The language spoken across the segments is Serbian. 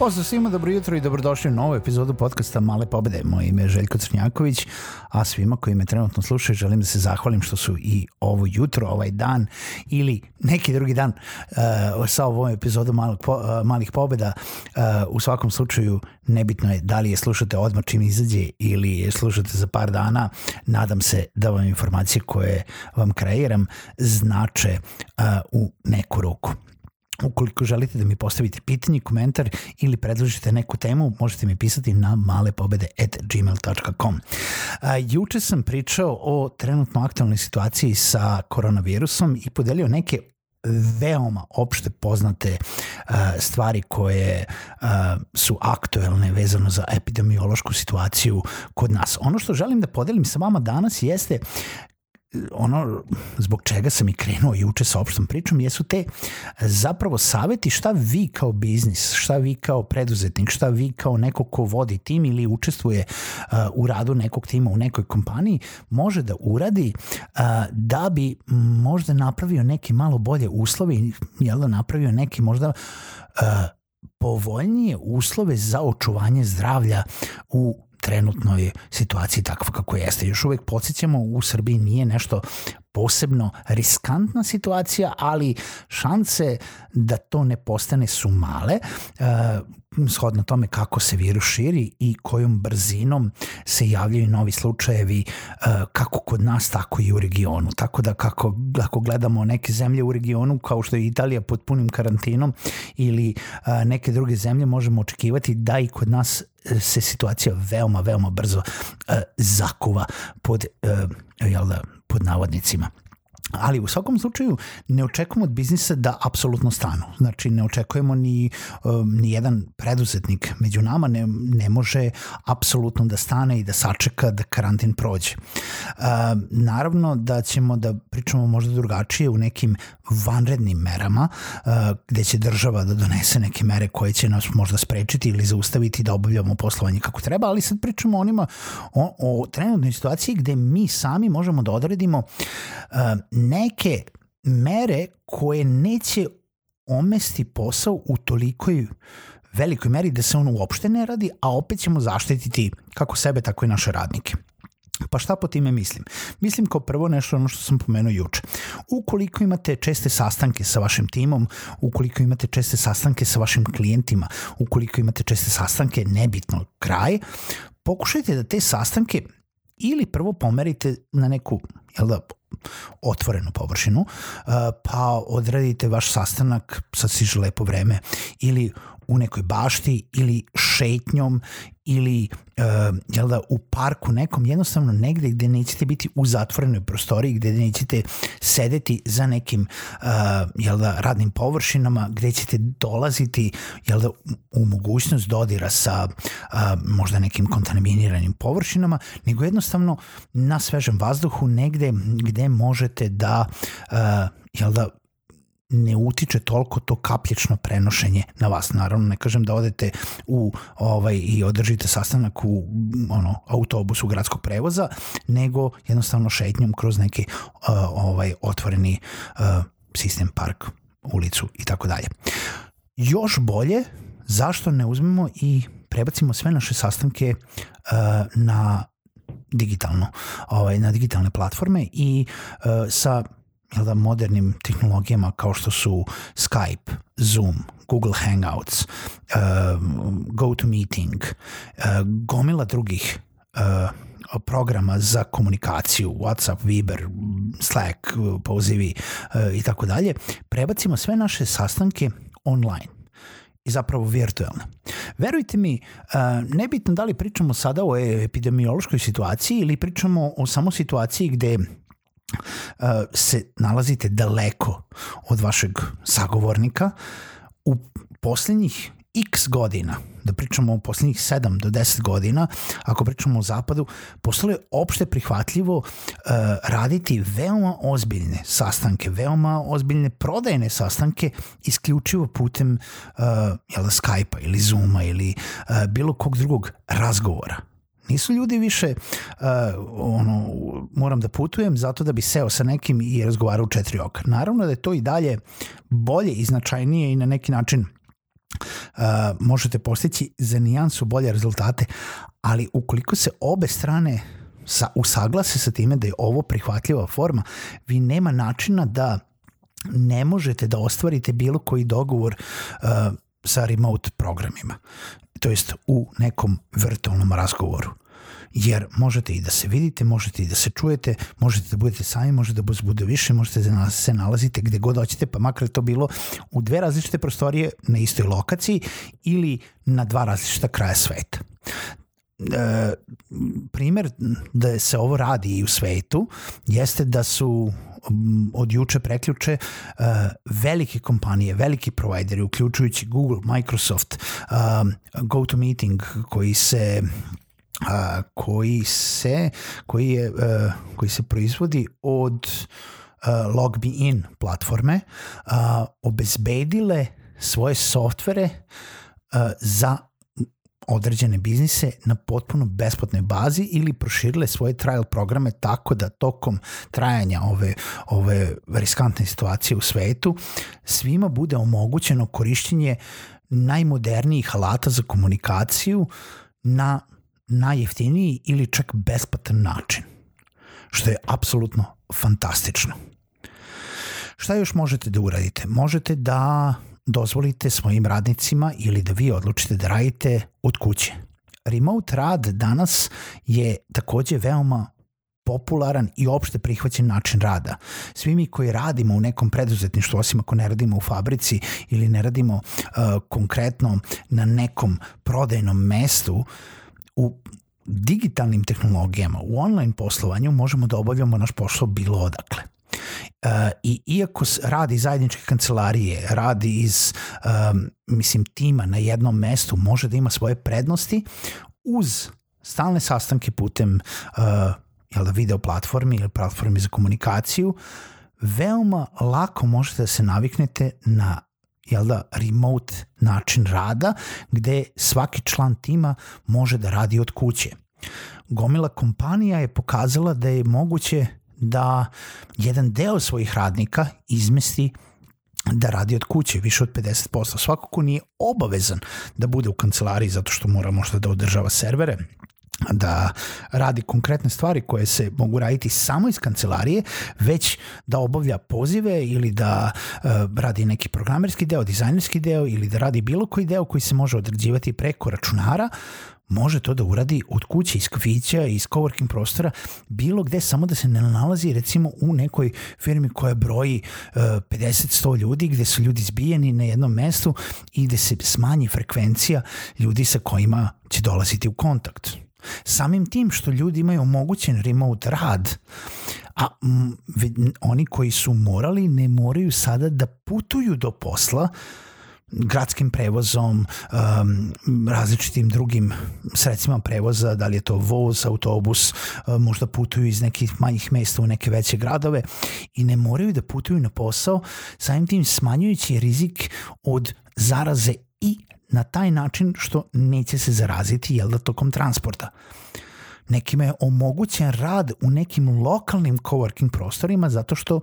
Pozdrav svima, dobro jutro i dobrodošli u novu epizodu podcasta Male pobede. Moje ime je Željko Crnjaković, a svima koji me trenutno slušaju želim da se zahvalim što su i ovo jutro, ovaj dan ili neki drugi dan uh, sa ovom epizodom malih, po, uh, malih pobeda. Uh, u svakom slučaju nebitno je da li je slušate odmah čim izađe ili je slušate za par dana. Nadam se da vam informacije koje vam kreiram znače uh, u neku ruku. Ukoliko želite da mi postavite pitanje, komentar ili predložite neku temu, možete mi pisati na malepobede.gmail.com. Juče sam pričao o trenutno aktualnoj situaciji sa koronavirusom i podelio neke veoma opšte poznate stvari koje su aktuelne vezano za epidemiološku situaciju kod nas. Ono što želim da podelim sa vama danas jeste ono zbog čega sam i krenuo juče sa opštom pričom jesu te zapravo saveti šta vi kao biznis, šta vi kao preduzetnik, šta vi kao neko ko vodi tim ili učestvuje u radu nekog tima u nekoj kompaniji može da uradi da bi možda napravio neke malo bolje uslove i jel da napravio neki možda povoljnije uslove za očuvanje zdravlja u trenutnoj situaciji takva kako jeste. Još uvek podsjećamo, u Srbiji nije nešto posebno riskantna situacija, ali šanse da to ne postane su male, uh, shodno tome kako se virus širi i kojom brzinom se javljaju novi slučajevi uh, kako kod nas, tako i u regionu. Tako da kako, ako gledamo neke zemlje u regionu kao što je Italija pod punim karantinom ili uh, neke druge zemlje, možemo očekivati da i kod nas se situacija veoma, veoma brzo uh, zakuva pod, jel da, pod navodnicima. Ali u svakom slučaju ne očekujemo od biznisa da apsolutno stanu. Znači ne očekujemo ni, um, ni jedan preduzetnik među nama ne, ne može apsolutno da stane i da sačeka da karantin prođe. Uh, naravno da ćemo da pričamo možda drugačije u nekim vanrednim merama uh, gde će država da donese neke mere koje će nas možda sprečiti ili zaustaviti da obavljamo poslovanje kako treba, ali sad pričamo onima o, o trenutnoj situaciji gde mi sami možemo da odredimo uh, neke mere koje neće omesti posao u tolikoj velikoj meri da se on uopšte ne radi, a opet ćemo zaštititi kako sebe, tako i naše radnike. Pa šta po time mislim? Mislim kao prvo nešto ono što sam pomenuo juče. Ukoliko imate česte sastanke sa vašim timom, ukoliko imate česte sastanke sa vašim klijentima, ukoliko imate česte sastanke, nebitno kraj, pokušajte da te sastanke ili prvo pomerite na neku jel da, otvorenu površinu, pa odredite vaš sastanak, sad si lepo vreme, ili u nekoj bašti ili šetnjom ili uh, jel da, u parku nekom, jednostavno negde gde nećete biti u zatvorenoj prostoriji, gde nećete sedeti za nekim uh, jel da, radnim površinama, gde ćete dolaziti jel da, u mogućnost dodira sa uh, možda nekim kontaminiranim površinama, nego jednostavno na svežem vazduhu negde gde možete da uh, jel da ne utiče toliko to kapljično prenošenje na vas. Naravno, ne kažem da odete u ovaj i održite sastanak u ono autobusu gradskog prevoza, nego jednostavno šetnjom kroz neki uh, ovaj otvoreni uh, sistem park, ulicu i tako dalje. Još bolje, zašto ne uzmemo i prebacimo sve naše sastanke uh, na digitalno, ovaj, na digitalne platforme i uh, sa da, modernim tehnologijama kao što su Skype, Zoom, Google Hangouts, uh, GoToMeeting, uh, gomila drugih uh, programa za komunikaciju, WhatsApp, Viber, Slack, pozivi i tako dalje, prebacimo sve naše sastanke online i zapravo virtualne. Verujte mi, nebitno da li pričamo sada o epidemiološkoj situaciji ili pričamo o samo situaciji gde se nalazite daleko od vašeg sagovornika, u poslednjih x godina, da pričamo o poslednjih 7 do 10 godina, ako pričamo o zapadu, postalo je opšte prihvatljivo uh, raditi veoma ozbiljne sastanke, veoma ozbiljne prodajne sastanke isključivo putem uh, jel da, Skype-a ili Zooma ili uh, bilo kog drugog razgovora. Nisu ljudi više uh, ono, moram da putujem zato da bi seo sa nekim i razgovarao u četiri oka. Naravno da je to i dalje bolje i značajnije i na neki način uh, možete postići za nijansu bolje rezultate, ali ukoliko se obe strane sa, usaglase sa time da je ovo prihvatljiva forma, vi nema načina da ne možete da ostvarite bilo koji dogovor uh, sa remote programima, to jest u nekom virtualnom razgovoru jer možete i da se vidite, možete i da se čujete, možete da budete sami, možete da bude više, možete da se nalazite gde god hoćete, pa makar to bilo u dve različite prostorije na istoj lokaciji ili na dva različita kraja sveta. E, primer da se ovo radi i u svetu jeste da su od juče preključe uh, velike kompanije, veliki provajderi, uključujući Google, Microsoft, um, GoToMeeting koji se a, koji se koji je a, koji se proizvodi od uh, LogMeIn platforme a, obezbedile svoje softvere a, za određene biznise na potpuno besplatnoj bazi ili proširile svoje trial programe tako da tokom trajanja ove, ove riskantne situacije u svetu svima bude omogućeno korišćenje najmodernijih alata za komunikaciju na najjeftiniji ili čak besplatan način, što je apsolutno fantastično. Šta još možete da uradite? Možete da dozvolite svojim radnicima ili da vi odlučite da radite od kuće. Remote rad danas je takođe veoma popularan i opšte prihvaćen način rada. Svi mi koji radimo u nekom preduzetništvu, osim ako ne radimo u fabrici ili ne radimo uh, konkretno na nekom prodajnom mestu, uh, u digitalnim tehnologijama, u online poslovanju možemo da obavljamo naš posao bilo odakle. E, I iako radi zajedničke kancelarije, radi iz, um, mislim, tima na jednom mestu, može da ima svoje prednosti uz stalne sastanke putem uh, jel da, video platformi ili platformi za komunikaciju, veoma lako možete da se naviknete na jel da, remote način rada gde svaki član tima može da radi od kuće. Gomila kompanija je pokazala da je moguće da jedan deo svojih radnika izmesti da radi od kuće, više od 50%. Svako ko nije obavezan da bude u kancelariji zato što mora možda da održava servere, da radi konkretne stvari koje se mogu raditi samo iz kancelarije, već da obavlja pozive ili da uh, radi neki programerski deo, dizajnerski deo ili da radi bilo koji deo koji se može odrađivati preko računara, može to da uradi od kuće, iz kafića, iz coworking prostora, bilo gde, samo da se ne nalazi recimo u nekoj firmi koja broji uh, 50-100 ljudi, gde su ljudi zbijeni na jednom mestu i gde se smanji frekvencija ljudi sa kojima će dolaziti u kontakt. Samim tim što ljudi imaju omogućen remote rad, a m, oni koji su morali ne moraju sada da putuju do posla gradskim prevozom, um, različitim drugim sredstvima prevoza, da li je to voz, autobus, um, možda putuju iz nekih manjih mesta u neke veće gradove i ne moraju da putuju na posao, samim tim smanjujući rizik od zaraze na taj način što neće se zaraziti jel da tokom transporta. Nekima je omogućen rad u nekim lokalnim coworking prostorima zato što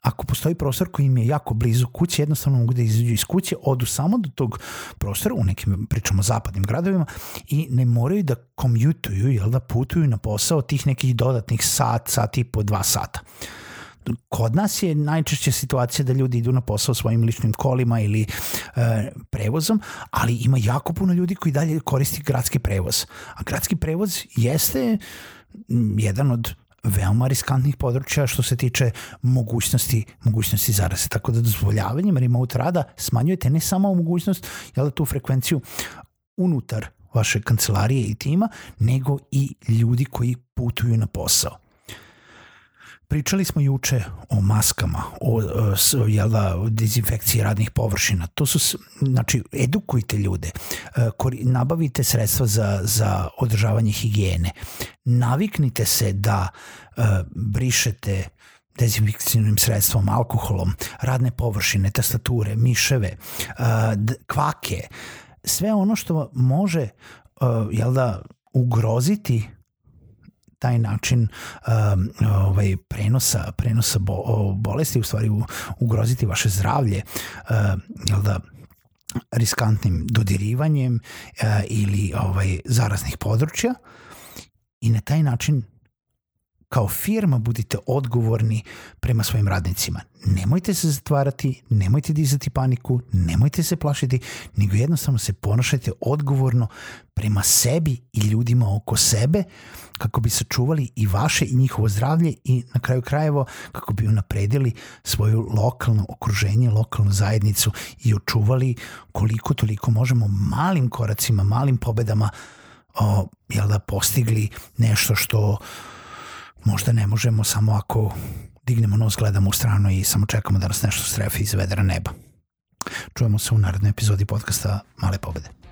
ako postoji prostor koji im je jako blizu kuće, jednostavno mogu da izađu iz kuće, odu samo do tog prostora, u nekim, pričamo, zapadnim gradovima i ne moraju da komutuju, jel da putuju na posao tih nekih dodatnih sat, sat i po dva sata kod nas je najčešća situacija da ljudi idu na posao svojim ličnim kolima ili e, prevozom, ali ima jako puno ljudi koji dalje koristi gradski prevoz. A gradski prevoz jeste jedan od veoma riskantnih područja što se tiče mogućnosti, mogućnosti zaraze. Tako da dozvoljavanjem remote rada smanjujete ne samo mogućnost, jel tu frekvenciju unutar vaše kancelarije i tima, nego i ljudi koji putuju na posao. Pričali smo juče o maskama, o, o jel da, dezinfekciji radnih površina. To su, znači, edukujte ljude, e, nabavite sredstva za, za održavanje higijene. Naviknite se da uh, brišete dezinfekcijnim sredstvom, alkoholom, radne površine, tastature, miševe, kvake, sve ono što može jel da, ugroziti taj način um, ovaj prenosa prenosa bo, bolesti u stvari u, ugroziti vaše zdravlje uh, jel da riskantnim dodirivanjem uh, ili ovaj zaraznih područja i na taj način kao firma budite odgovorni prema svojim radnicima. Nemojte se zatvarati, nemojte dizati paniku, nemojte se plašiti, nego jednostavno se ponašajte odgovorno prema sebi i ljudima oko sebe kako bi sačuvali i vaše i njihovo zdravlje i na kraju krajevo kako bi unapredili svoju lokalno okruženje, lokalnu zajednicu i očuvali koliko toliko možemo malim koracima, malim pobedama o, jel da postigli nešto što uh, možda ne možemo samo ako dignemo nos, gledamo u stranu i samo čekamo da nas nešto strefi iz vedra neba. Čujemo se u narednoj epizodi podcasta Male pobede.